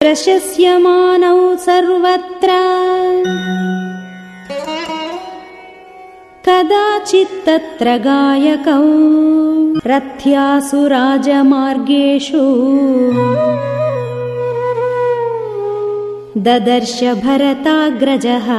प्रशस्यमानौ सर्वत्र। कदाचित्तत्र गायकौ रथ्यासु राजमार्गेषु। ददर्श भरताग्रजः।